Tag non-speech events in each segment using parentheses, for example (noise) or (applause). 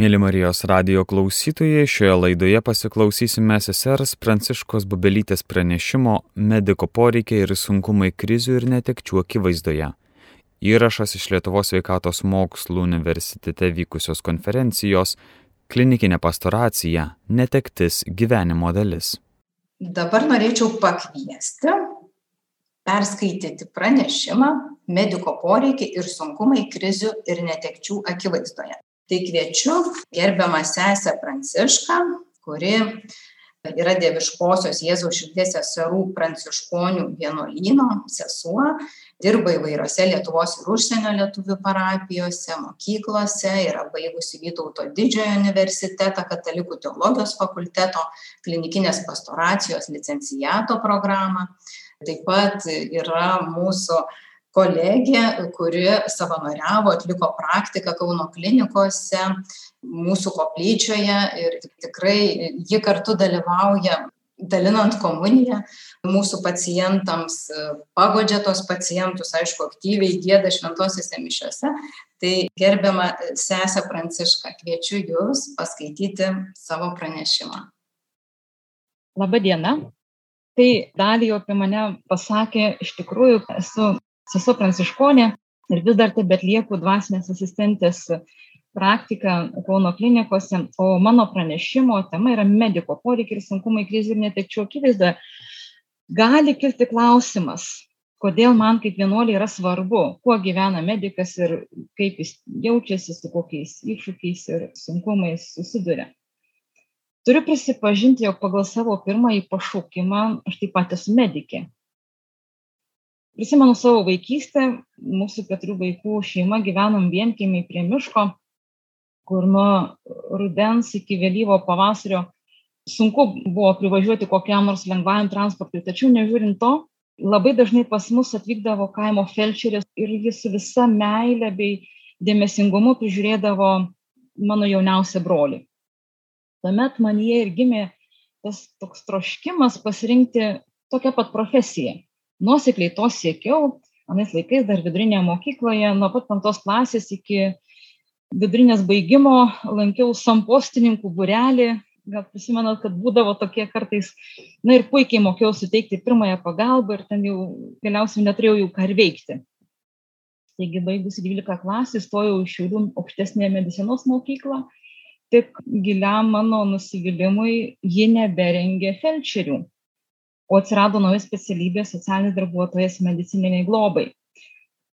Mėly Marijos radio klausytojai, šioje laidoje pasiklausysime sesers Pranciškos Bubelytės pranešimo mediko poreikiai ir sunkumai krizių ir netekčių akivaizdoje. Įrašas iš Lietuvos sveikatos mokslų universitete vykusios konferencijos Klinikinė pastoracija - netektis gyvenimo dalis. Dabar norėčiau pakviesti perskaityti pranešimą mediko poreikiai ir sunkumai krizių ir netekčių akivaizdoje tai kviečiu gerbiamą sesę Prancišką, kuri yra Dieviškosios Jėzaus širdies seserų pranciškonių vienuolyno sesuo, dirba įvairiose Lietuvos ir užsienio lietuvių parapijose, mokyklose, yra baigusi Vytauto didžiojo universitetą, katalikų teologijos fakulteto, klinikinės pastoracijos licencijato programą. Taip pat yra mūsų kolegė kuri savanoriavo atliko praktiką kauno klinikose mūsų koplyčioje ir tikrai ji kartu dalyvauja dalinant komuniją mūsų pacientams paguodžia tuos pacientus aišku aktyviai gieda šventosiose mišiose. Tai gerbiama sese pranciška kviečiu jus paskaityti savo pranešimą. Laba diena tai dalį apie mane pasakė iš tikrųjų esu sesuo pranciškonė ir vis dar tebe atlieku dvasinės asistentės praktiką Kauno klinikose, o mano pranešimo tema yra mediko poreikiai ir sunkumai krizių ir netekčių akivaizdoje. Gali kilti klausimas, kodėl man kaip vienuoliai yra svarbu, kuo gyvena medikas ir kaip jis jaučiasi, su kokiais iššūkiais ir sunkumais susiduria. Turiu prisipažinti, jog pagal savo pirmąjį pašaukimą aš taip pat esu medikė prisimenu savo vaikystę mūsų keturių vaikų šeima gyvenom vienkiemy prie miško kur nuo rudens iki vėlyvo pavasario sunku buvo privažiuoti kokiam nors lengvajam transportui. Tačiau nežiūrint to labai dažnai pas mus atvykdavo kaimo felčerės ir ji su visa meile bei dėmesingumu prižiūrėdavo mano jauniausią brolį. Tuomet manyje ir gimė tas toks troškimas pasirinkti tokią pat profesiją nuosekliai to siekiau. Anais laikais dar vidurinėje mokykloje nuo pat penktos klasės iki vidurinės baigimo lankiau sampostininkų būrelį. Gal prisimenat kad būdavo tokie kartais na ir puikiai mokėjau suteikti pirmąją pagalbą ir ten jau galiausiai neturėjau jau ką veikti. Taigi baigusi dvylika klasių įstojau į šiaulių aukštesniąją medicinos mokyklą. Tik giliam mano nusivylimui ji neberengė felčerių o atsirado nauja specialybė socialinis darbuotojas medicininiai globai.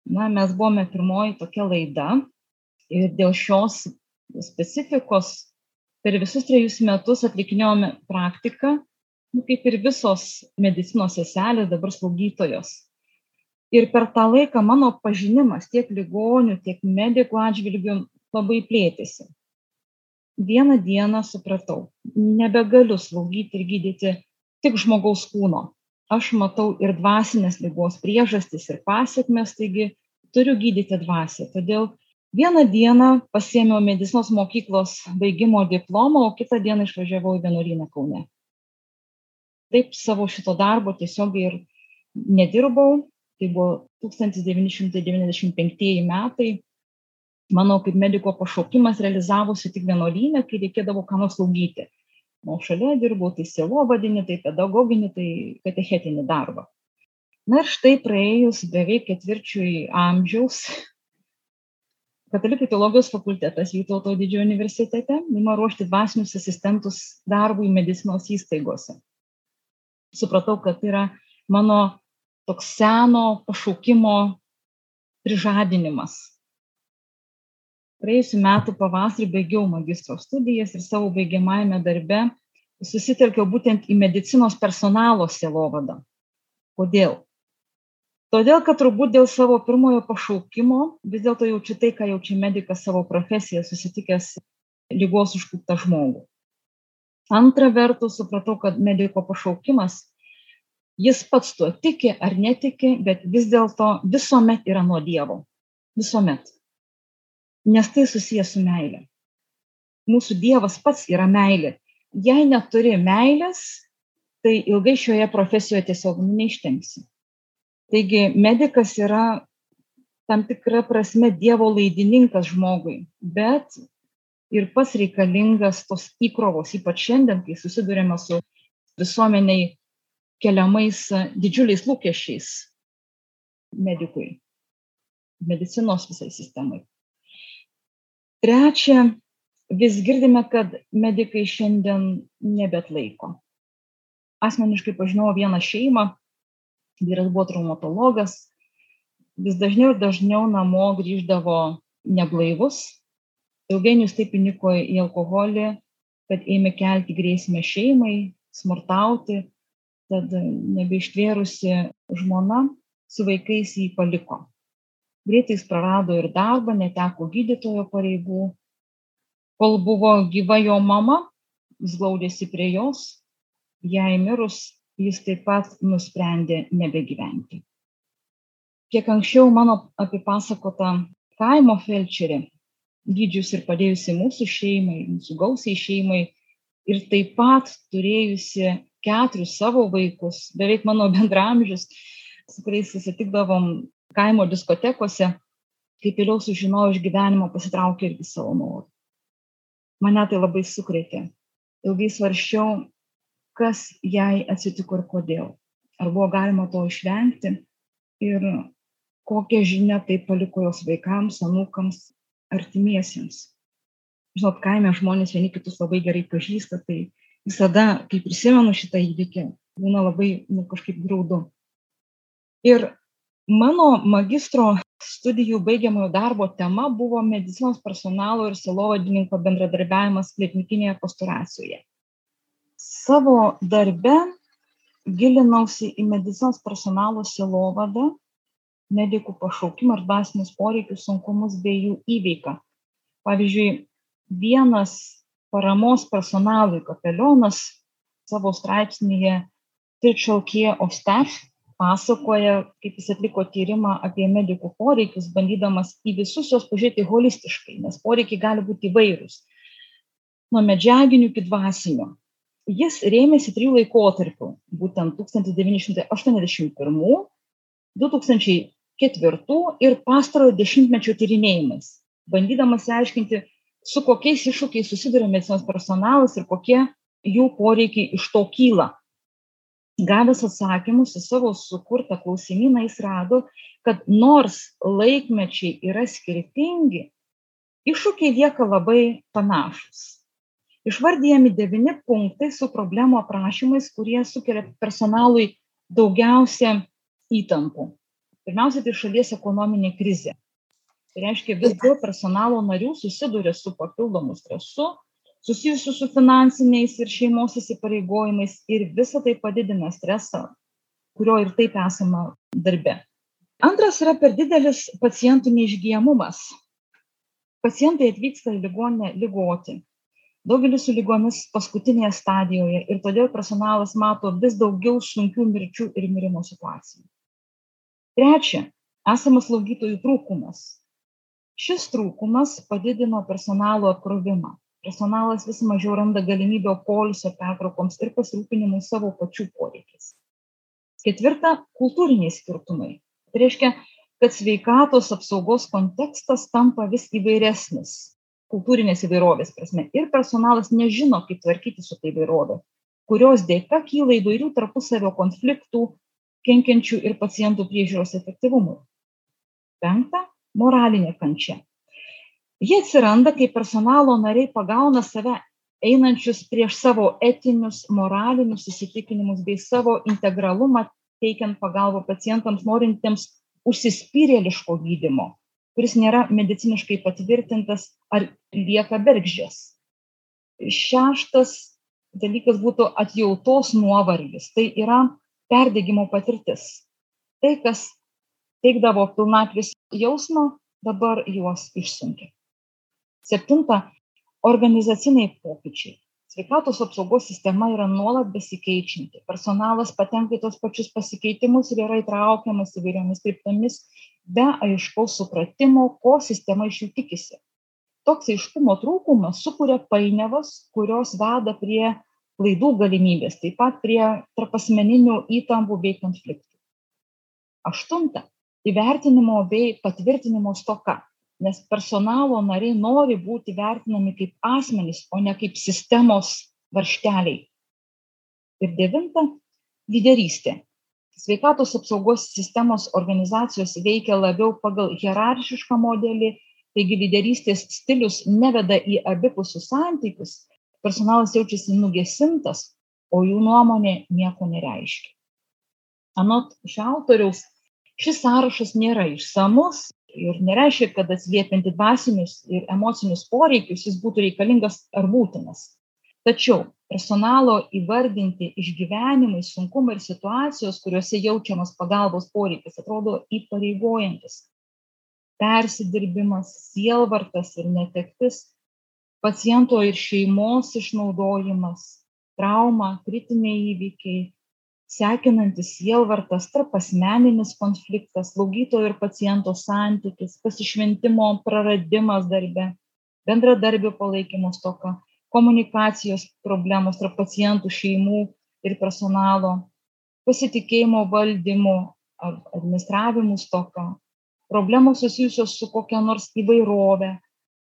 Na, mes buvome pirmoji tokia laida ir dėl šios specifikos per visus trejus metus atlikinėjome praktiką, nu, kaip ir visos medicinos seselės, dabar slaugytojos. Ir per tą laiką mano pažinimas tiek ligonių, tiek medikų atžvilgių labai plėtėsi. Vieną dieną supratau, nebegaliu slaugyti ir gydyti tik žmogaus kūno. Aš matau ir dvasinės lygos priežastis ir pasiekmes, taigi turiu gydyti dvasę. Todėl vieną dieną pasėmiau medicinos mokyklos baigimo diplomą, o kitą dieną išvažiavau į vienuolyną Kaune. Taip savo šito darbo tiesiog ir nedirbau. Tai buvo 1995 metai. Mano kaip mediko pašaukimas realizavosi tik vienuolynė, kai reikėdavo ką nors slaugyti o šalia dirbau tai sielovadinį, tai pedagoginį, tai katechetinį darbą. Na ir štai praėjus beveik ketvirčiui amžiaus, Katalikų teologijos fakultetas Vytauto didžiojo universitete ima ruošti dvasinius asistentus darbui medicinos įstaigose. Supratau, kad tai yra mano toks seno pašaukimo prižadinimas, praėjusių metų pavasarį baigiau magistro studijas ir savo baigiamajame darbe susitelkiau būtent į medicinos personalo sielovadą. Kodėl? Todėl, kad turbūt dėl savo pirmojo pašaukimo vis dėlto jaučiu tai, ką jaučia medikas savo profesiją, susitikęs lygos užkūptą žmogų. Antra vertus, supratau, kad mediko pašaukimas, jis pats tuo tiki ar netiki, bet vis dėlto visuomet yra nuo Dievo. Visuomet nes tai susijęs su meile. Mūsų Dievas pats yra meilė. Jei neturi meilės, tai ilgai šioje profesijoje tiesiog neištengsi. Taigi medikas yra tam tikra prasme Dievo laidininkas žmogui, bet ir pats reikalingas tos įkrovos, ypač šiandien, kai susidurėme su visuomeniai keliamais didžiuliais lūkesčiais medikui, medicinos visai sistemai. Trečia, vis girdime, kad medikai šiandien nebetlaiko. Asmeniškai pažinau vieną šeimą, vyras buvo traumatologas, vis dažniau ir dažniau namo grįždavo neblaivus, ilgainiui taip įniko į alkoholį, kad ėmė kelti grėsmę šeimai, smurtauti, tad nebeištvėrusi žmona su vaikais jį paliko. Greitai jis prarado ir darbą, neteko gydytojo pareigų. Kol buvo gyva jo mama, jis glaudėsi prie jos, jai mirus jis taip pat nusprendė nebegyventi. Kiek anksčiau mano apipasakota kaimo felčerė, gydžius ir padėjusi mūsų šeimai, mūsų gausiai šeimai ir taip pat turėjusi keturis savo vaikus, beveik mano (laughs) bendramžius, su kuriais susitikdavom kaimo diskotekose, kaip vėliau sužinojau iš gyvenimo, pasitraukė irgi savo norų. Mane tai labai sukrėtė. Ilgai svarščiau, kas jai atsitiko ir kodėl. Ar buvo galima to išvengti ir kokią žinią tai paliko jos vaikams, anūkams, artimiesiems. Žinot, kaime žmonės vieni kitus labai gerai pažįsta, tai visada, kai prisimenu šitą įvykį, būna labai nu, kažkaip graudu. Ir mano magistro studijų baigiamojo darbo tema buvo medicinos personalo ir silovadininko bendradarbiavimas klinikinėje pastoracijoje. Savo darbe gilinausi į medicinos personalo silovadą, medikų pašaukimą ir dvasinius poreikius, sunkumus bei jų įveiką. Pavyzdžiui, vienas paramos personalui kapelionas savo straipsnėje of Staff pasakoja, kaip jis atliko tyrimą apie medikų poreikius, bandydamas į visus juos pažiūrėti holistiškai, nes poreikiai gali būti įvairūs. Nuo medžiaginių iki dvasinių. Jis rėmėsi trijų laikotarpių, būtent 1981, 2004 ir pastarojo dešimtmečio tyrinėjimais, bandydamas aiškinti, su kokiais iššūkiais susiduria medicinos personalas ir kokie jų poreikiai iš to kyla gavęs atsakymus į savo sukurtą klausimyną, jis rado, kad nors laikmečiai yra skirtingi, iššūkiai lieka labai panašus. Išvardyjami devini punktai su problemų aprašymais, kurie sukelia personalui daugiausia įtampų. Pirmiausia, tai šalies ekonominė krizė. Tai reiškia, vis daugiau personalo narių susiduria su papildomu stresu, susijusių su finansiniais ir šeimos įsipareigojimais ir visa tai padidina stresą, kurio ir taip esama darbe. Antras yra per didelis pacientų neišgyjamumas. Pacientai atvyksta į ligoninę lygoti. Daugelis su lygomis paskutinėje stadijoje ir todėl personalas mato vis daugiau sunkių mirčių ir mirimo situacijų. Trečia, esamas slaugytojų trūkumas. Šis trūkumas padidino personalo apkrovimą personalas vis mažiau randa galimybę poilsio pertraukoms ir pasirūpinimui savo pačių poreikiais. Ketvirta - kultūriniai skirtumai. Tai reiškia, kad sveikatos apsaugos kontekstas tampa vis įvairesnis kultūrinės įvairovės prasme ir personalas nežino, kaip tvarkyti su tai įvairovė, kurios dėka kyla įvairių tarpusavio konfliktų, kenkiančių ir pacientų priežiūros efektyvumui. Penkta - moralinė kančia ji atsiranda kai personalo nariai pagauna save einančius prieš savo etinius moralinius įsitikinimus bei savo integralumą teikiant pagalbą pacientams norintiems užsispyrėliško gydymo kuris nėra mediciniškai patvirtintas ar lieka bergždžias. Šeštas dalykas būtų atjautos nuovargis. Tai yra perdėgymo patirtis. Tai, kas teikdavo pilnatvės jausmą, dabar juos išsunkia septinta organizaciniai pokyčiai. Sveikatos apsaugos sistema yra nuolat besikeičianti. Personalas patenka į tuos pačius pasikeitimus ir yra įtraukiamas įvairiomis kryptimis be aiškaus supratimo ko sistema iš jų tikisi. Toks aiškumo trūkumas sukuria painiavas kurios veda prie klaidų galimybės taip pat prie tarpasmeninių įtampų bei konfliktų. Aštunta įvertinimo bei patvirtinimo stoka nes personalo nariai nori būti vertinami kaip asmenys, o ne kaip sistemos varšteliai. Ir devinta - lyderystė. Sveikatos apsaugos sistemos organizacijos veikia labiau pagal hierarchišką modelį, taigi lyderystės stilius neveda į abipusius santykius, personalas jaučiasi nugesintas, o jų nuomonė nieko nereiškia. Anot šio autoriaus, šis sąrašas nėra išsamus ir nereiškia, kad atsliepianti dvasinius ir emocinius poreikius jis būtų reikalingas ar būtinas. Tačiau personalo įvardinti išgyvenimai, sunkumai ir situacijos, kuriuose jaučiamas pagalbos poreikis, atrodo įpareigojantis. Persidirbimas, sielvartas ir netektis, paciento ir šeimos išnaudojimas, trauma, kritiniai įvykiai, sekinantis sielvartas, tarp asmeninis konfliktas, slaugytojo ir paciento santykis, pasišventimo praradimas darbe, bendradarbių palaikymo stoka, komunikacijos problemos tarp pacientų, šeimų ir personalo, pasitikėjimo valdymu ar administravimų stoka, problemos susijusios su kokia nors įvairovė,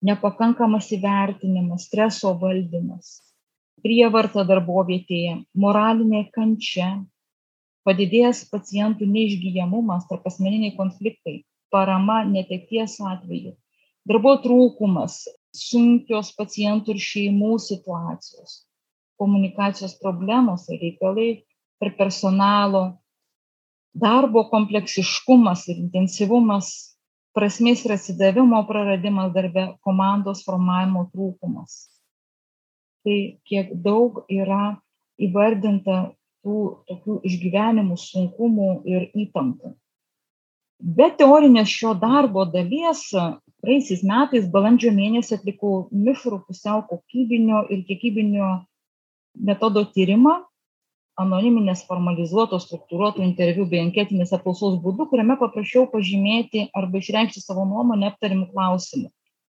nepakankamas įvertinimas, streso valdymas, prievarta darbovietėje, moralinė kančia, padidėjęs pacientų neišgyjamumas, tarp asmeniniai konfliktai, parama netekties atveju, darbo trūkumas, sunkios pacientų ir šeimų situacijos, komunikacijos problemos ir reikalai tarp personalo, darbo kompleksiškumas ir intensyvumas, prasmės ir atsidavimo praradimas darbe, komandos formavimo trūkumas. Tai kiek daug yra įvardinta tų tokių išgyvenimų, sunkumų ir įtampų. Be teorinės šio darbo dalies, praeisiais metais balandžio mėnesį atlikau mišrų pusiau kokybinio ir kiekybinio metodo tyrimą, anoniminės formalizuotos struktūruotų interviu bei anketinės apklausos būdu, kuriame paprašiau pažymėti arba išreikšti savo nuomonę aptarimų klausimų.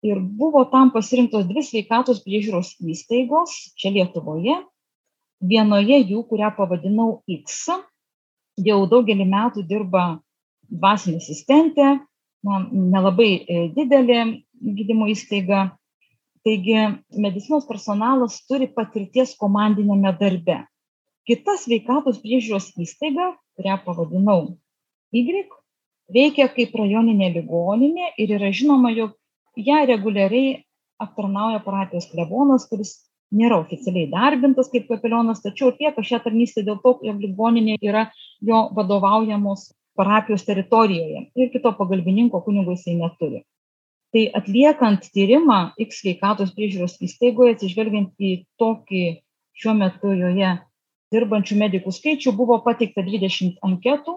Ir buvo tam pasirinktos dvi sveikatos priežiūros įstaigos čia Lietuvoje vienoje jų, kurią pavadinau X, jau daugelį metų dirba dvasinė asistentė, na, nelabai e, didelė gydymo įstaiga. Taigi medicinos personalas turi patirties komandinėme darbe. Kita sveikatos priežiūros įstaiga, kurią pavadinau Y, veikia kaip rajoninė ligoninė ir yra žinoma, jog ją reguliariai aptarnauja parapijos klebonas, kuris nėra oficialiai darbintas kaip kapelionas, tačiau atlieka šią tarnystę dėl to, jog ligoninė yra jo vadovaujamos parapijos teritorijoje ir kito pagalbininko kunigo jisai neturi. Tai atliekant tyrimą X sveikatos priežiūros įstaigoje, atsižvelgiant į tokį šiuo metu joje dirbančių medikų skaičių, buvo pateikta 20 anketų,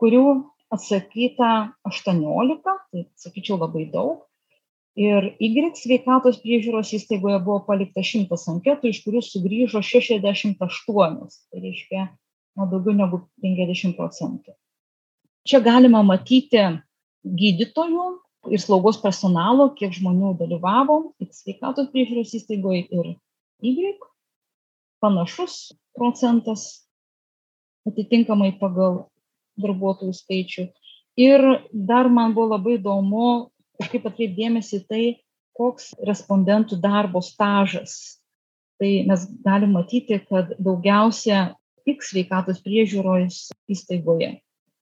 kurių atsakyta 18, tai sakyčiau labai daug ir y sveikatos priežiūros įstaigoje buvo palikta šimtas anketų iš kurių sugrįžo šešiasdešimt aštuonios tai reiškia na daugiau negu penkiasdešimt procentų. Čia galima matyti gydytojų ir slaugos personalo kiek žmonių dalyvavo tiek sveikatos priežiūros įstaigoj ir y. Panašus procentas atitinkamai pagal darbuotojų skaičių. Ir dar man buvo labai įdomu kažkaip atkreipt dėmesį į tai, koks respondentų darbo stažas. Tai mes galim matyti, kad daugiausia tik sveikatos priežiūros įstaigoje,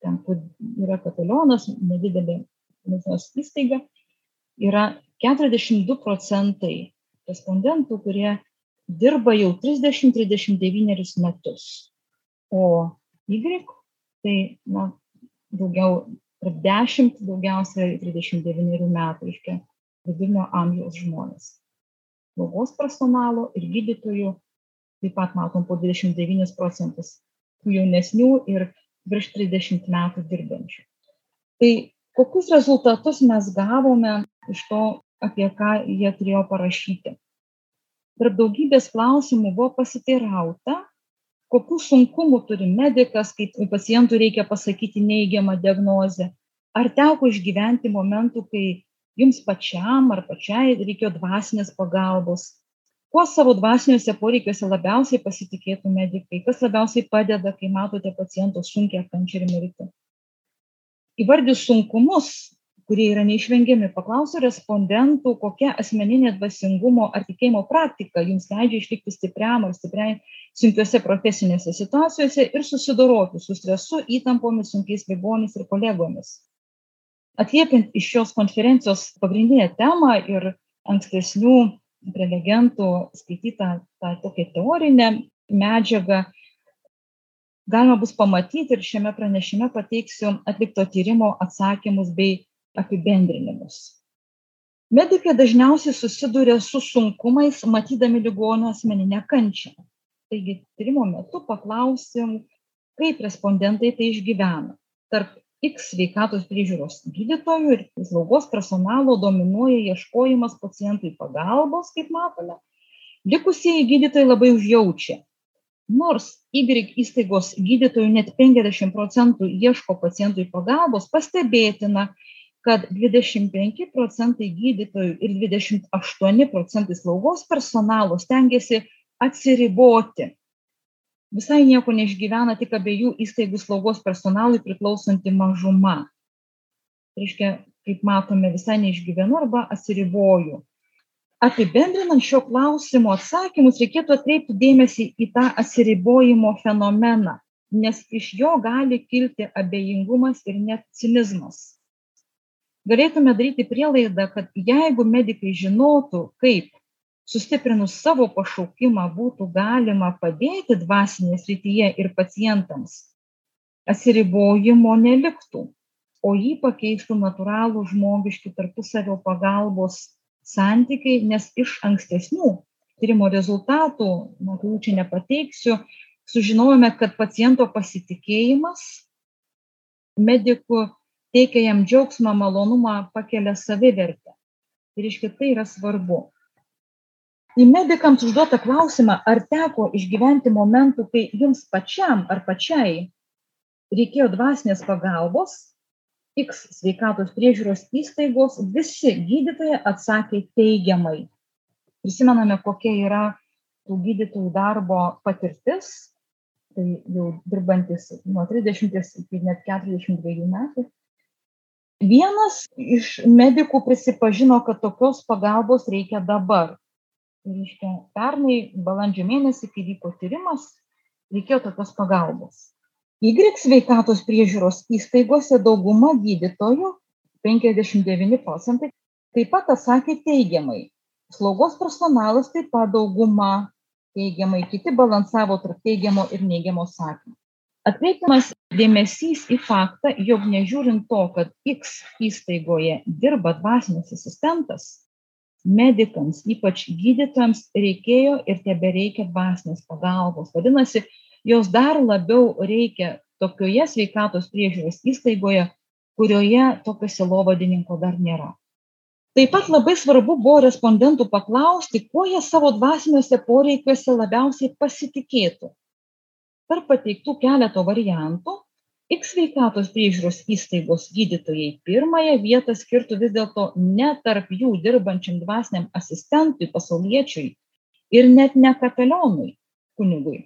ten, kur yra kapelionas, nedidelė medicinos įstaiga, yra 42 procentai respondentų, kurie dirba jau 30-39 metus. O Y tai na, daugiau tarp 10 daugiausia 39 metų, reiškia vidurinio amžiaus žmonės. Slaugos personalo ir gydytojų taip pat matom po 29 procentus tų jaunesnių ir virš 30 metų dirbančių. Tai kokius rezultatus mes gavome iš to, apie ką jie turėjo parašyti. Tarp daugybės klausimų buvo pasiteirauta, kokių sunkumų turi medikas, kai pacientui reikia pasakyti neigiamą diagnozę. Ar teko išgyventi momentų, kai jums pačiam ar pačiai reikėjo dvasinės pagalbos? Kuo savo dvasiniuose poreikiuose labiausiai pasitikėtų medikai? Kas labiausiai padeda, kai matote paciento sunkia kančia ir mirtį? Įvardys sunkumus, kurie yra neišvengiami. Paklausiu respondentų, kokia asmeninė dvasingumo ar tikėjimo praktika jums leidžia išlikti stipriam ar stipriai sunkiose profesinėse situacijose ir susidoroti su stresu, įtampomis, sunkiais ligonis ir kolegomis. Atliepiant iš šios konferencijos pagrindinę temą ir ankstesnių prelegentų skaitytą tą tokią teorinę medžiagą, galima bus pamatyti ir šiame pranešime pateiksiu atlikto tyrimo atsakymus bei apibendrinimus. Medikai dažniausiai susiduria su sunkumais, matydami ligonio asmeninę kančią. Taigi, tyrimo metu paklausim, kaip respondentai tai išgyvena. Tarp X sveikatos priežiūros gydytojų ir slaugos personalo dominuoja ieškojimas pacientui pagalbos, kaip matome. Likusieji gydytojai labai užjaučia. Nors Y įstaigos gydytojų net 50 procentų ieško pacientui pagalbos, pastebėtina, kad 25 procentai gydytojų ir 28 procentai slaugos personalo stengiasi atsiriboti. Visai nieko neišgyvena tik abiejų įstaigų slaugos personalui priklausanti mažuma. Tai reiškia, kaip matome, visai neišgyvenu arba atsiriboju. Apibendrinant šio klausimo atsakymus, reikėtų atkreipti dėmesį į tą atsiribojimo fenomeną, nes iš jo gali kilti abejingumas ir net cinizmas galėtume daryti prielaidą, kad jeigu medikai žinotų, kaip sustiprinus savo pašaukimą būtų galima padėti dvasinėje srityje ir pacientams, atsiribojimo neliktų, o jį pakeistų natūralų žmogiški tarpusavio pagalbos santykiai, nes iš ankstesnių tyrimo rezultatų, na, kurių čia nepateiksiu, sužinojome, kad paciento pasitikėjimas medikų teikia jam džiaugsmą, malonumą, pakelia savivertę. Tai reiškia, tai yra svarbu. Į medikams užduotą klausimą, ar teko išgyventi momentų, kai jums pačiam ar pačiai reikėjo dvasinės pagalbos, X sveikatos priežiūros įstaigos, visi gydytojai atsakė teigiamai. Prisimename, kokia yra tų gydytojų darbo patirtis, tai jau dirbantis nuo 30 iki net 42 metų vienas iš medikų prisipažino, kad tokios pagalbos reikia dabar. Reiškia, pernai balandžio mėnesį, kai vyko tyrimas, reikėjo tokios pagalbos. Y sveikatos priežiūros įstaigose dauguma gydytojų, 59 procentai, taip pat atsakė teigiamai. Slaugos personalas taip pat dauguma teigiamai, kiti balansavo tarp teigiamo ir neigiamo sakymo. Atkreipiamas dėmesys į faktą, jog nežiūrint to, kad X įstaigoje dirba dvasinis asistentas, medikams, ypač gydytojams, reikėjo ir tebereikia dvasinės pagalbos. Vadinasi, jos dar labiau reikia tokioje sveikatos priežiūros įstaigoje, kurioje tokio silovadininko dar nėra. Taip pat labai svarbu buvo respondentų paklausti, kuo jie savo dvasiniuose poreikiuose labiausiai pasitikėtų tarp pateiktų keleto variantų X sveikatos priežiūros įstaigos gydytojai pirmąją vietą skirtų vis dėlto ne tarp jų dirbančiam dvasiniam asistentui, pasauliečiui ir net ne kapelionui, kunigui,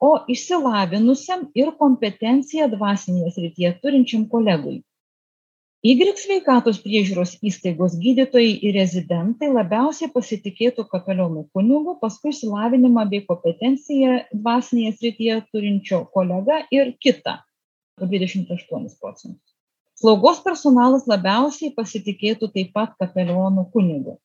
o išsilavinusiam ir kompetenciją dvasinėje srityje turinčiam kolegui. Y sveikatos priežiūros įstaigos gydytojai ir rezidentai labiausiai pasitikėtų kapelionų kunigu, paskui išsilavinimą bei kompetenciją dvasinėje srityje turinčio kolega ir kitą - 28 procentus. Slaugos personalas labiausiai pasitikėtų taip pat kapelionų kunigu.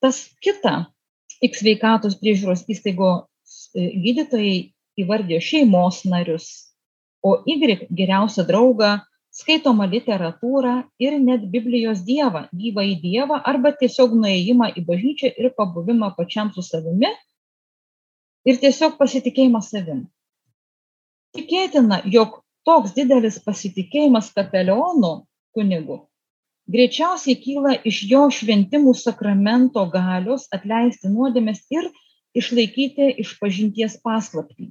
Tas kita X sveikatos priežiūros įstaigos e, gydytojai įvardė šeimos narius, o Y geriausią draugą skaitomą literatūrą ir net Biblijos Dievą, gyvąjį Dievą arba tiesiog nuėjimą į bažnyčią ir pabuvimą pačiam su savimi ir tiesiog pasitikėjimą savim. Tikėtina, jog toks didelis pasitikėjimas kapelionų kunigu greičiausiai kyla iš jo šventimų sakramento galios atleisti nuodėmės ir išlaikyti išpažinties paslaptį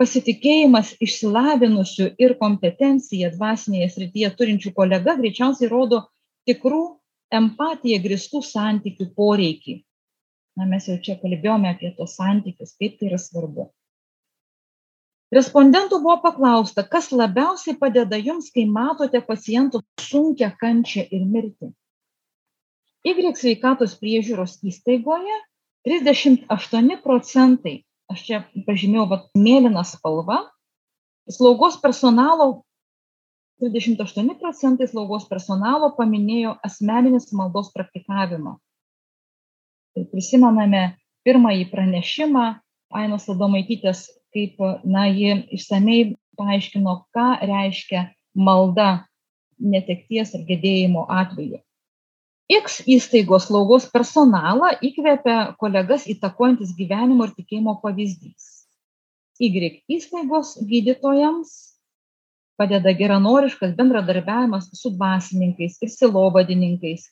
pasitikėjimas išsilavinusiu ir kompetenciją dvasinėje srityje turinčiu kolega greičiausiai rodo tikrų empatija gristų santykių poreikį. Na, mes jau čia kalbėjome apie tos santykius, kaip tai yra svarbu. Respondentų buvo paklausta, kas labiausiai padeda jums, kai matote pacientų sunkia kančia ir mirtį. Y sveikatos priežiūros įstaigoje 38 procentai, aš čia pažymėjau, va, mėlyna spalva, slaugos personalo 38 procentai slaugos personalo paminėjo asmeninės maldos praktikavimą. Tai prisimename pirmąjį pranešimą Ainos Adomaitytės kaip na ji išsamei paaiškino, ką reiškia malda netekties ar gedėjimo atveju. X įstaigos slaugos personalą įkvėpia kolegas įtakojantis gyvenimo ir tikėjimo pavyzdys. Y įstaigos gydytojams padeda geranoriškas bendradarbiavimas su dvasininkais ir silovadininkais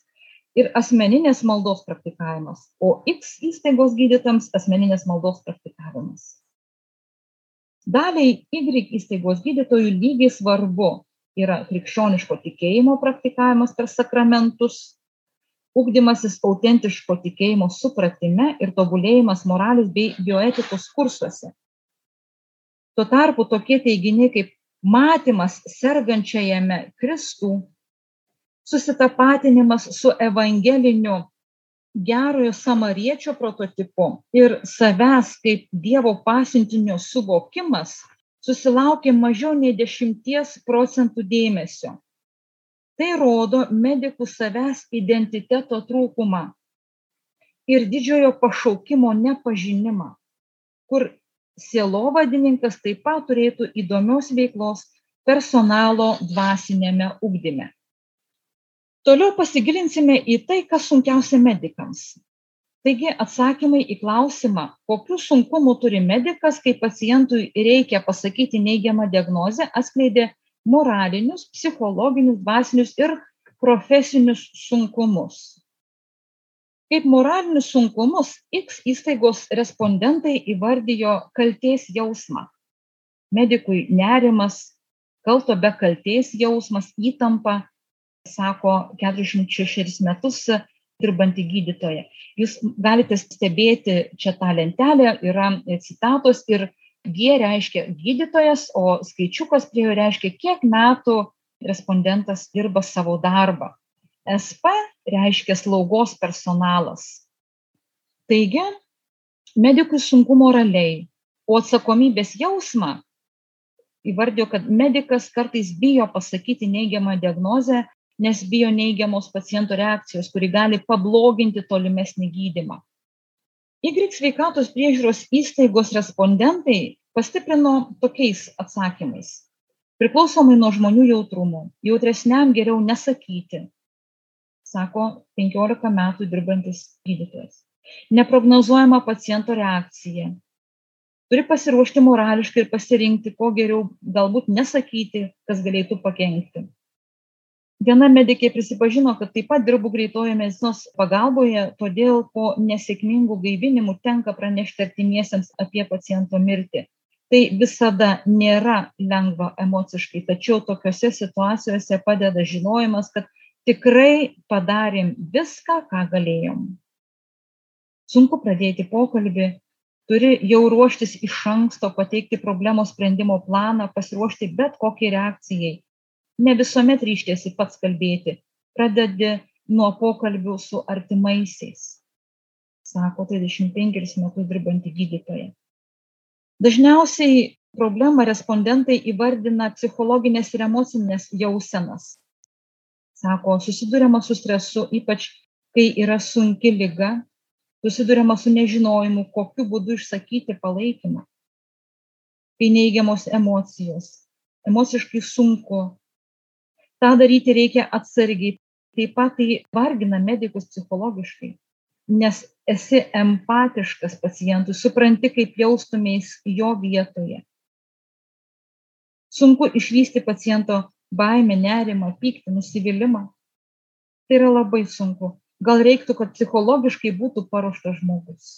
ir asmeninės maldos praktikavimas, o X įstaigos gydytams asmeninės maldos praktikavimas. Daliai Y įstaigos gydytojų lygiai svarbu yra krikščioniško tikėjimo praktikavimas per sakramentus, ugdymasis autentiško tikėjimo supratime ir tobulėjimas moralės bei bioetikos kursuose. Tuo tarpu tokie teiginiai kaip matymas sergančiajame Kristų, susitapatinimas su evangeliniu gerojo samariečio prototipu ir savęs kaip Dievo pasiuntinio suvokimas susilaukė mažiau nei 10 procentų dėmesio. Tai rodo medikų savęs identiteto trūkumą ir didžiojo pašaukimo nepažinimą, kur sielovadininkas taip pat turėtų įdomios veiklos personalo dvasinėme ugdyme. Toliau pasigilinsime į tai, kas sunkiausia medikams. Taigi atsakymai į klausimą, kokiu sunkumu turi medikas, kai pacientui reikia pasakyti neigiamą diagnozę, atskleidė moralinius, psichologinius, dvasinius ir profesinius sunkumus. Kaip moralinius sunkumus X įstaigos respondentai įvardijo kalties jausmą. Medikui nerimas, kalto be kalties jausmas, įtampa, sako 46 metus dirbanti gydytoja. Jūs galite stebėti, čia ta lentelė yra citatos ir G reiškia gydytojas, o skaičiukas prie jo reiškia, kiek metų respondentas dirba savo darbą. SP reiškia slaugos personalas. Taigi, medikui sunku moraliai, o atsakomybės jausmą įvardijo, kad medikas kartais bijo pasakyti neigiamą diagnozę nes bijo neigiamos paciento reakcijos, kuri gali pabloginti tolimesnį gydimą. Y sveikatos priežiūros įstaigos respondentai pastiprino tokiais atsakymais. Priklausomai nuo žmonių jautrumo, jautresniam geriau nesakyti, sako 15 metų dirbantis gydytojas. Neprognozuojama paciento reakcija. Turi pasiruošti morališkai ir pasirinkti, ko geriau galbūt nesakyti, kas galėtų pakengti viena medikė prisipažino kad taip pat dirbu greitojoje medicinos pagalboje todėl po nesėkmingų gaivinimų tenka pranešti artimiesiems apie paciento mirtį. Tai visada nėra lengva emociškai tačiau tokiose situacijose padeda žinojimas kad tikrai padarėm viską ką galėjom. Sunku pradėti pokalbį turi jau ruoštis iš anksto pateikti problemos sprendimo planą pasiruošti bet kokiai reakcijai ne visuomet ryštiesi pats kalbėti, pradedi nuo pokalbių su artimaisiais, sako 35 metus dirbanti gydytoja. Dažniausiai problemą respondentai įvardina psichologinės ir emocinės jausenas. Sako, susidurima su stresu, ypač kai yra sunki lyga, susidurima su nežinojimu, kokiu būdu išsakyti palaikymą. Kai neigiamos emocijos, emociškai sunku, tą daryti reikia atsargiai. Taip pat tai vargina medikus psichologiškai, nes esi empatiškas pacientui, supranti, kaip jaustumės jo vietoje. Sunku išvysti paciento baimę, nerimą, pyktį, nusivylimą. Tai yra labai sunku. Gal reiktų, kad psichologiškai būtų paruoštas žmogus.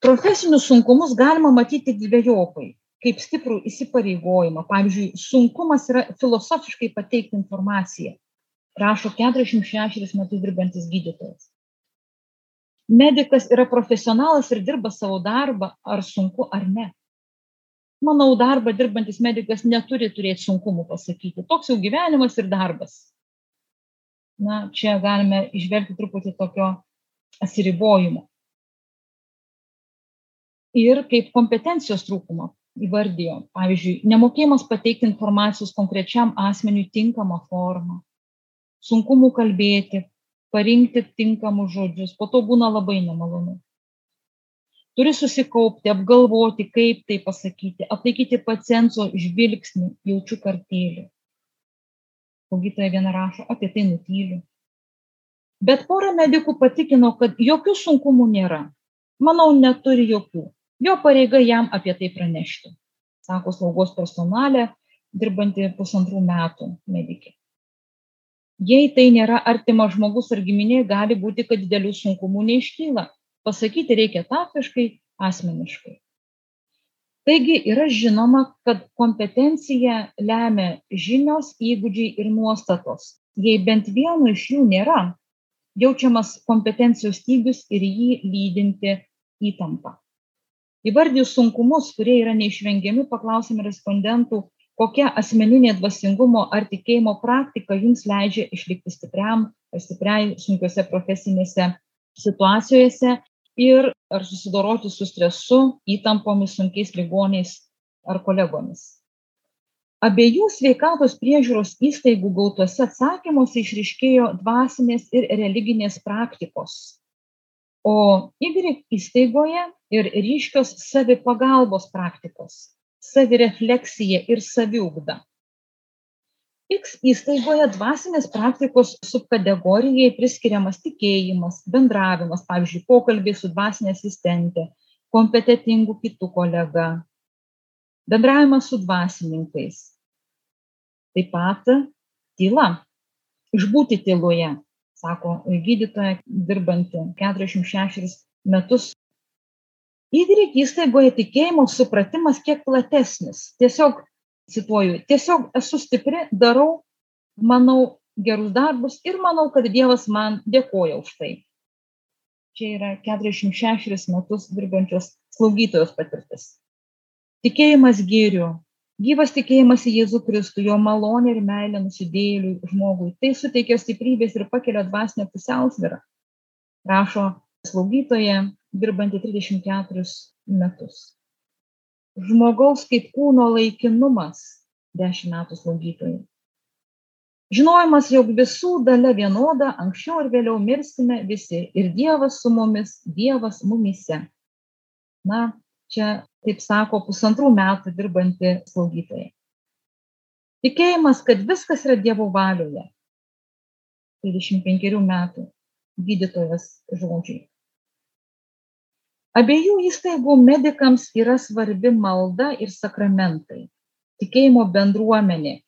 Profesinius sunkumus galima matyti dviejopai kaip stiprų įsipareigojimą. Pavyzdžiui, sunkumas yra filosofiškai pateikti informaciją, rašo 46 metus dirbantis gydytojas. Medikas yra profesionalas ir dirba savo darbą, ar sunku ar ne. manau, darbą dirbantis medicas neturi turėti sunkumų pasakyti. Toks jau gyvenimas ir darbas. Na, čia galime išvelgti truputį tokio atsiribojimo. Ir kaip kompetencijos trūkumą įvardijo, pavyzdžiui, nemokėjimas pateikti informacijos konkrečiam asmeniui tinkamą formą, sunkumų kalbėti, parinkti tinkamus žodžius, po to būna labai nemalonu. Turi susikaupti apgalvoti kaip tai pasakyti atlaikyti paciento žvilgsnį jaučiu kartėlį. Slaugytoja viena rašo apie tai nutyliu. Bet pora medikų patikino kad jokių sunkumų nėra. Manau neturi jokių jo pareiga jam apie tai pranešti sako slaugos personalė dirbanti pusantrų metų medikė jei tai nėra artimas žmogus ar giminė gali būti kad didelių sunkumų neiškyla pasakyti reikia taktiškai, asmeniškai. Taigi yra žinoma, kad kompetencija lemia žinios, įgūdžiai ir nuostatos. Jei bent vieno iš jų nėra, jaučiamas kompetencijos stygius ir jį lydinti įtampa. Įvardijus sunkumus, kurie yra neišvengiami, paklausėme respondentų, kokia asmeninė dvasingumo ar tikėjimo praktika jums leidžia išlikti stipriam ar stipriai sunkiose profesinėse situacijose ir ar susidoroti su stresu, įtampomis, sunkiais ligoniais ar kolegomis. Abiejų sveikatos priežiūros įstaigų gautuose atsakymuose išriškėjo dvasinės ir religinės praktikos, o Y įstaigoje ir ryškios savipagalbos praktikos, savirefleksija ir saviugda. X įstaigoje dvasinės praktikos subkategorijai priskiriamas tikėjimas, bendravimas, pavyzdžiui, pokalbiai su dvasinė asistentė, kompetitingų kitų kolega, bendravimas su dvasininkais. Taip pat tyla, išbūti tyloje, sako gydytoja dirbanti 46 metus. Y įstaigoje tikėjimo supratimas kiek platesnis. Tiesiog cituoju, tiesiog esu stipri, darau, manau gerus darbus ir manau, kad Dievas man dėkoja už tai. Čia yra 46 metus dirbančios slaugytojos patirtis. Tikėjimas gėriu, gyvas tikėjimas į Jėzų Kristų, jo malonė ir meilė nusidėliui žmogui. Tai suteikia stiprybės ir pakelia dvasinę pusiausvyrą. Rašo slaugytoje, dirbanti 34 metus žmogaus kaip kūno laikinumas dešimt metų slaugytojai. Žinojimas, jog visų dalia vienoda, anksčiau ir vėliau mirsime visi ir Dievas su mumis, Dievas mumise. Na, čia taip sako pusantrų metų dirbanti slaugytoja. Tikėjimas, kad viskas yra Dievo valioje. 25 metų gydytojas žodžiai. Abiejų įstaigų medikams yra svarbi malda ir sakramentai, tikėjimo bendruomenė.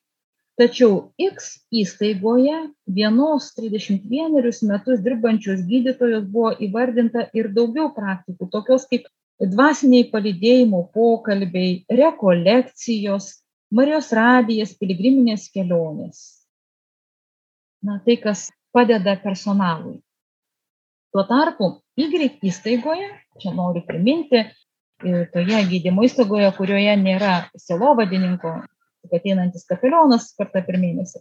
Tačiau X įstaigoje vienos 31 metus dirbančios gydytojos buvo įvardinta ir daugiau praktikų, tokios kaip dvasiniai palidėjimo pokalbiai, rekolekcijos, Marijos radijas, piligriminės kelionės. Na, tai, kas padeda personalui. Tuo tarpu Y įstaigoje, čia noriu priminti, toje gydymo įstaigoje, kurioje nėra selovadininko, tik ateinantis kapelionas kartą per mėnesį.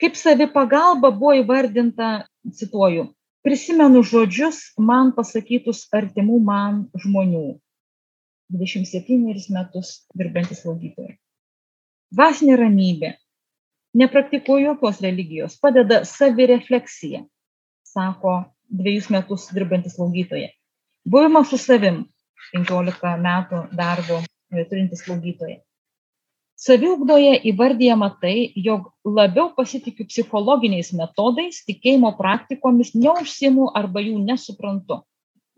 Kaip savi pagalba buvo įvardinta, cituoju, prisimenu žodžius man pasakytus artimų man žmonių. 27 metus dirbantis slaugytojai. Dvasinė ramybė, nepraktikuoju jokios religijos, padeda savirefleksija, sako dviejus metus dirbanti slaugytoja. Buvimas su savim, 15 metų darbo e, turinti slaugytoja. Saviugdoje įvardyjama tai, jog labiau pasitikiu psichologiniais metodais, tikėjimo praktikomis, neužsimu arba jų nesuprantu.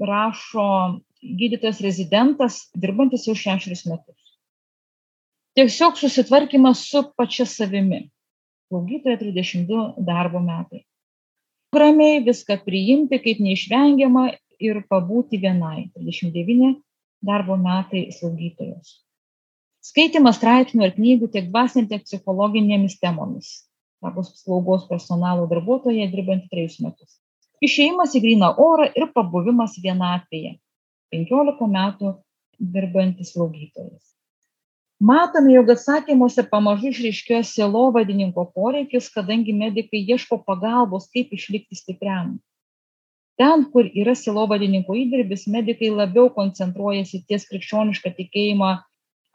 Rašo gydytojas rezidentas, dirbantis jau šešerius metus. Tiesiog susitvarkymas su pačia savimi. Slaugytoja 32 darbo metai ramiai viską priimti kaip neišvengiamą ir pabūti vienai. 39 darbo metai slaugytojos. Skaitimas straipsnių ir knygų tiek dvasinė, tiek psichologinėmis temomis. Sako slaugos personalo darbuotoja dirbanti trejus metus. Išėjimas į gryną orą ir pabuvimas vienatvėje. 15 metų dirbantis slaugytojas. matome jog atsakymuose pamažu išryškėjo sielovadininko poreikis kadangi medikai ieško pagalbos kaip išlikti stipriam ten kur yra sielovadininko įdirbis medikai labiau koncentruojasi ties krikščionišką tikėjimą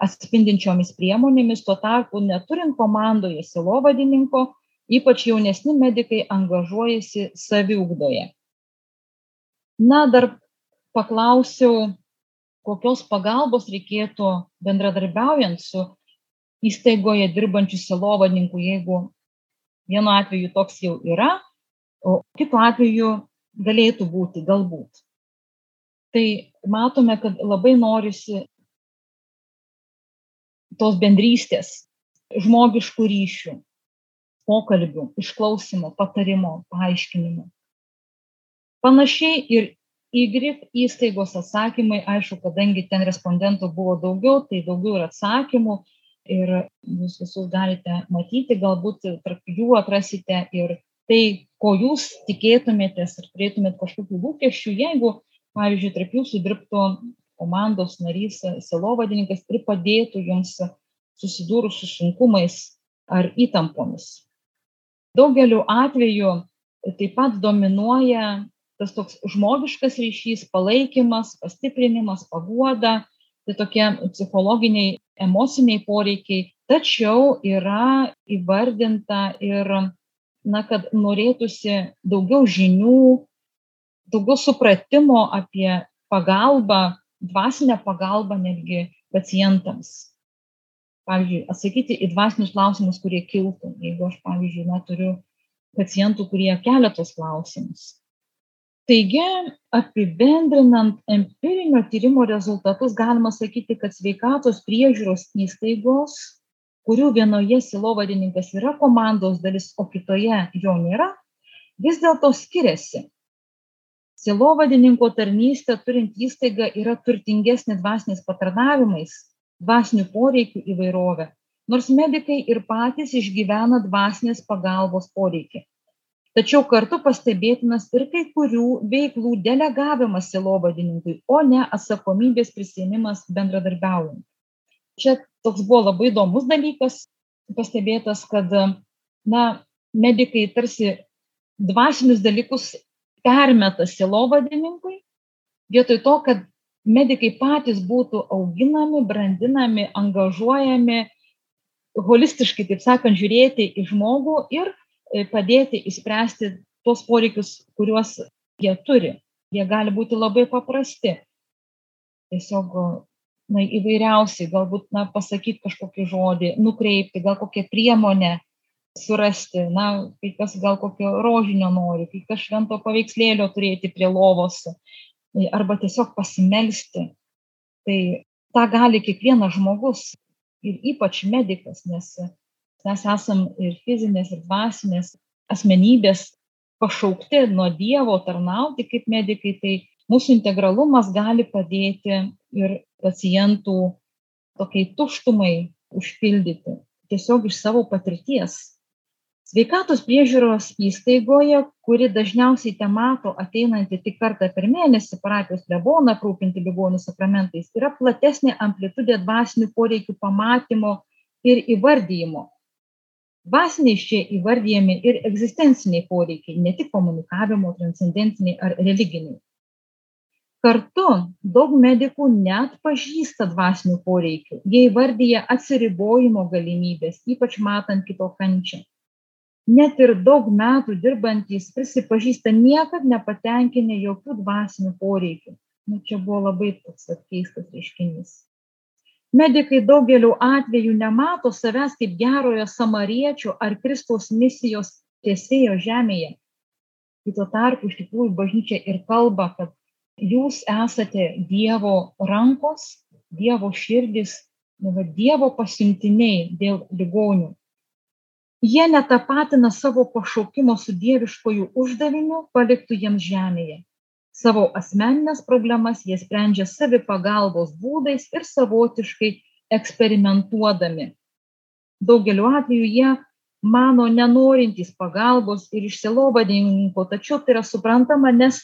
atspindinčiomis priemonėmis tuo tarpu neturint komandoje sielovadininko ypač jaunesni medikai angažuojasi saviugdoje na dar paklausiau kokios pagalbos reikėtų bendradarbiaujant su įstaigoje dirbančiu sielovadininku, jeigu vienu atveju toks jau yra, o kitu atveju galėtų būti galbūt. Tai matome, kad labai norisi tos bendrystės, žmogiškų ryšių, pokalbių, išklausimo, patarimo, paaiškinimo. Panašiai ir YGRIP įstaigos atsakymai, aišku, kadangi ten respondentų buvo daugiau, tai daugiau ir atsakymų ir jūs visus galite matyti, galbūt tarp jų atrasite ir tai, ko jūs tikėtumėtės ir turėtumėt kažkokių lūkesčių, jeigu, pavyzdžiui, tarp jūsų dirbtų komandos narys, selovadininkas ir padėtų jums susidūrus su sunkumais ar įtampomis. Daugeliu atveju taip pat dominuoja tas toks žmogiškas ryšys, palaikymas, pastiprinimas, paguoda, tai tokie psichologiniai, emociniai poreikiai. Tačiau yra įvardinta ir, na, kad norėtųsi daugiau žinių, daugiau supratimo apie pagalbą, dvasinę pagalbą netgi pacientams. Pavyzdžiui, atsakyti į dvasinius klausimus, kurie kiltų. Jeigu aš, pavyzdžiui, na, turiu pacientų, kurie kelia tos klausimus taigi apibendrinant empirinio tyrimo rezultatus galima sakyti kad sveikatos priežiūros įstaigos kurių vienoje sielovadininkas yra komandos dalis o kitoje jo nėra vis dėlto skiriasi sielovadininko tarnystę turinti įstaiga yra turtingesnė dvasiniais patarnavimais dvasinių poreikių įvairove nors medikai ir patys išgyvena dvasinės pagalbos poreikį. Tačiau kartu pastebėtinas ir kai kurių veiklų delegavimas sielovadininkui o ne atsakomybės prisiėmimas bendradarbiaujant. Čia toks buvo labai įdomus dalykas pastebėtas kad na medikai tarsi dvasinius dalykus permeta sielovadininkui vietoj to kad medikai patys būtų auginami brandinami angažuojami holistiškai taip sakant žiūrėti į žmogų ir E, padėti išspręsti tuos poreikius, kuriuos jie turi. Jie gali būti labai paprasti. Tiesiog na, įvairiausiai, galbūt na, pasakyti kažkokį žodį, nukreipti, gal kokią priemonę surasti, na, kai kas gal kokio rožinio nori, kai kas švento paveikslėlio turėti prie lovos, e, arba tiesiog pasimelsti. Tai tą gali kiekvienas žmogus ir ypač medikas, nes mes esam ir fizinės, ir dvasinės asmenybės pašaukti nuo Dievo tarnauti kaip medikai, tai mūsų integralumas gali padėti ir pacientų tokiai tuštumai užpildyti tiesiog iš savo patirties. Sveikatos priežiūros įstaigoje, kuri dažniausiai te mato ateinantį tik kartą per mėnesį parapijos kleboną aprūpinti ligonių sakramentais, yra platesnė amplitudė dvasinių poreikių pamatymo ir įvardyjimo dvasiniais čia įvardijami ir egzistenciniai poreikiai ne tik komunikavimo transcendentiniai ar religiniai. Kartu daug medikų neatpažįsta dvasinių poreikių jie įvardija atsiribojimo galimybes ypač matant kito kančią net ir daug metų dirbantys prisipažįsta niekad nepatenkinę jokių dvasinių poreikių. Nu čia buvo labai toks keistas reiškinys. Medikai daugeliu atvejų nemato savęs kaip gerojo samariečio ar kristaus misijos tęsėjo žemėje. Kai tuo tarpu iš tikrųjų bažnyčia ir kalba kad jūs esate dievo rankos dievo širdis nu dievo pasiuntiniai dėl ligonių jie netapatina savo pašaukimo su dieviškuoju uždaviniu paliktu jiems žemėje savo asmenines problemas jie sprendžia savipagalbos būdais ir savotiškai eksperimentuodami. Daugeliu atveju jie mano nenorintys pagalbos ir išsilovadininko, tačiau tai yra suprantama, nes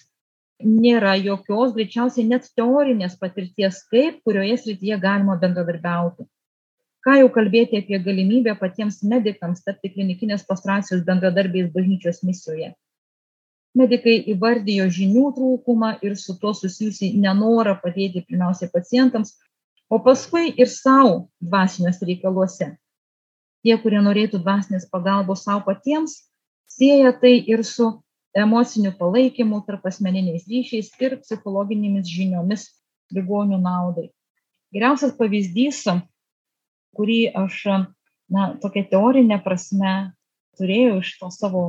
nėra jokios, greičiausiai net teorinės patirties, kaip kurioje srityje galima bendradarbiauti. Ką jau kalbėti apie galimybę patiems medikams tapti klinikinės pastracijos bendradarbiais bažnyčios misijoje. Medikai įvardijo žinių trūkumą ir su tuo susijusi nenorą padėti pirmiausiai pacientams, o paskui ir savo dvasiniuose reikaluose. Tie, kurie norėtų dvasinės pagalbos savo patiems, sieja tai ir su emociniu palaikymu, tarp asmeniniais ryšiais ir psichologinėmis žiniomis ligonių naudai. Geriausias pavyzdys, kurį aš, na, tokia teorinė prasme turėjau iš to savo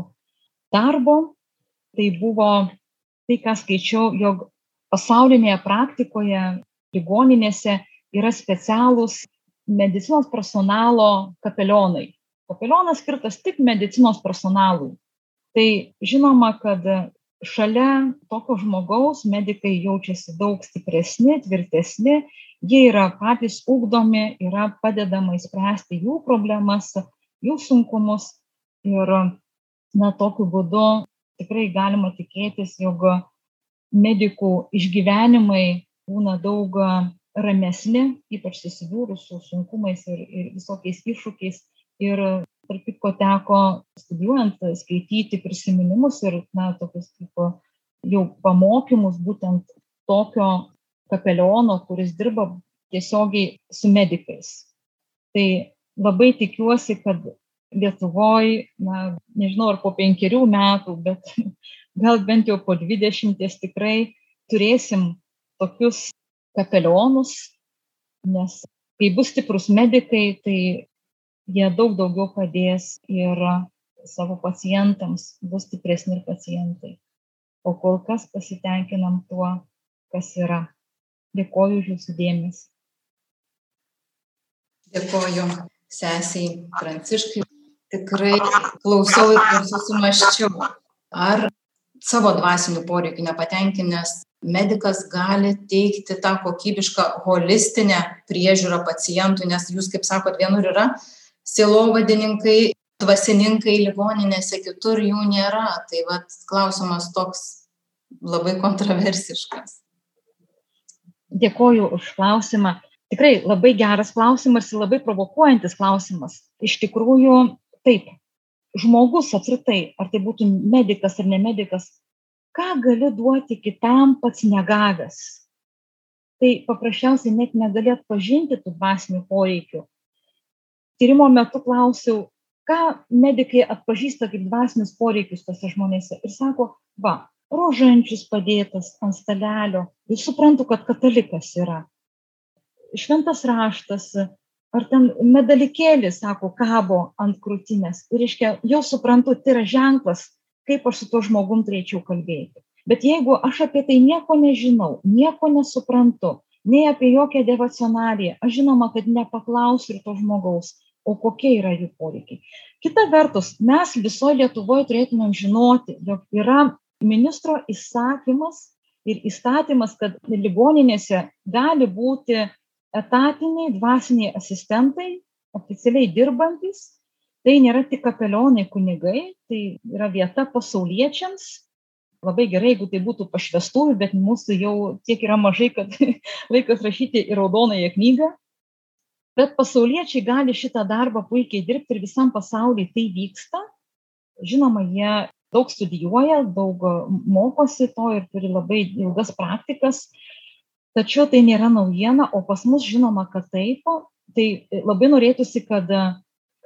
darbo, tai buvo tai, ką skaičiau, jog pasaulinėje praktikoje, ligoninėse yra specialūs medicinos personalo kapelionai. Kapelionas skirtas tik medicinos personalui. Tai žinoma, kad šalia tokio žmogaus medikai jaučiasi daug stipresni, tvirtesni, jie yra patys ugdomi, yra padedama įspręsti jų problemas, jų sunkumus ir na, tokiu būdu tikrai galima tikėtis, jog medikų išgyvenimai būna daug ramesni, ypač susidūrus su sunkumais ir, ir visokiais iššūkiais. Ir tarp kitko teko studijuojant skaityti prisiminimus ir na, tokius kaip jau pamokymus būtent tokio kapeliono, kuris dirba tiesiogiai su medikais. Tai labai tikiuosi, kad Lietuvoj, na, nežinau ar po penkerių metų, bet (laughs) gal bent jau po dvidešimties tikrai turėsim tokius kapelionus, nes kai bus stiprus medikai, tai jie daug daugiau padės ir savo pacientams, bus stipresni ir pacientai. O kol kas pasitenkinam tuo, kas yra. Dėkoju už jūsų dėmesį. Dėkoju sesiai Pranciškai tikrai klausiau ir susimaščiau, ar savo dvasinių poreikių nepatenkinęs medikas gali teikti tą kokybišką holistinę priežiūrą pacientų, nes jūs, kaip sakot, vienur yra silovadininkai, dvasininkai ligoninėse, kitur jų nėra. Tai vad klausimas toks labai kontroversiškas. Dėkoju už klausimą. Tikrai labai geras klausimas ir labai provokuojantis klausimas. Iš tikrųjų, taip, žmogus apskritai, ar tai būtų medicas ar ne medicas, ką gali duoti kitam pats negavęs. Tai paprasčiausiai net negali atpažinti tų dvasinių poreikių. Tyrimo metu klausiau, ką medikai atpažįsta kaip dvasinius poreikius tose žmonėse. Ir sako, va, rožančius padėtas ant stalelio. Ir suprantu, kad katalikas yra. Šventas raštas, ar ten medalikėlis, sako, kabo ant krūtinės. Ir reiškia, jau suprantu, tai yra ženklas, kaip aš su tuo žmogum turėčiau kalbėti. Bet jeigu aš apie tai nieko nežinau, nieko nesuprantu, nei apie jokią devocionariją, aš žinoma, kad nepaklausiu ir to žmogaus, o kokie yra jų poreikiai. Kita vertus, mes visoje Lietuvoje turėtumėm žinoti, jog yra ministro įsakymas ir įstatymas, kad ligoninėse gali būti etatiniai dvasiniai asistentai, oficialiai dirbantis, tai nėra tik kapelionai kunigai, tai yra vieta pasauliečiams. Labai gerai, jeigu tai būtų pašvestųjų, bet mūsų jau tiek yra mažai, kad (laughs) laikas rašyti į raudonąją knygą. Bet pasauliečiai gali šitą darbą puikiai dirbti ir visam pasaulyje tai vyksta. Žinoma, jie daug studijuoja, daug mokosi to ir turi labai ilgas praktikas, tačiau tai nėra naujiena, o pas mus žinoma, kad taip, tai labai norėtųsi, kad e,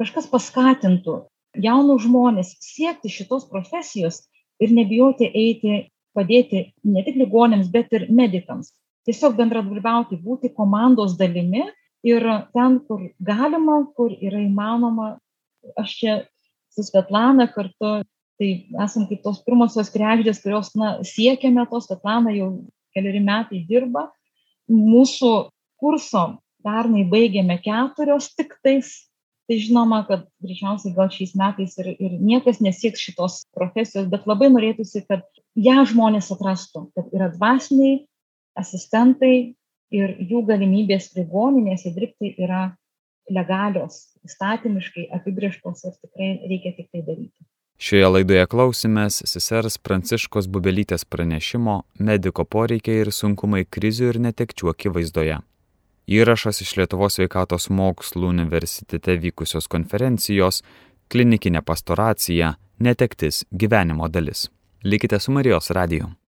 kažkas paskatintų jaunus žmonės siekti šitos profesijos ir nebijoti eiti, padėti ne tik ligonėms, bet ir medikams. Tiesiog bendradarbiauti, būti komandos dalimi ir ten, kur galima, kur yra įmanoma, aš čia su Svetlana kartu, tai esam kaip tos pirmosios krekždės, kurios na, siekiame tos, Svetlana jau keliari metai dirba mūsų kurso pernai baigėme keturios tiktais, tai žinoma, kad greičiausiai gal šiais metais ir, ir niekas nesieks šitos profesijos, bet labai norėtųsi, kad ją žmonės atrastų, kad yra dvasiniai asistentai ir jų galimybės ligoninėse dirbti yra legalios, įstatymiškai apibrieštos ir tikrai reikia tik tai daryti. Šioje laidoje klausimės sesers Pranciškos Bubelytės pranešimo mediko poreikiai ir sunkumai krizių ir netekčių akivaizdoje. Įrašas iš Lietuvos sveikatos mokslų universitete vykusios konferencijos klinikinė pastoracija, netektis gyvenimo dalis. Likite su Marijos radiju.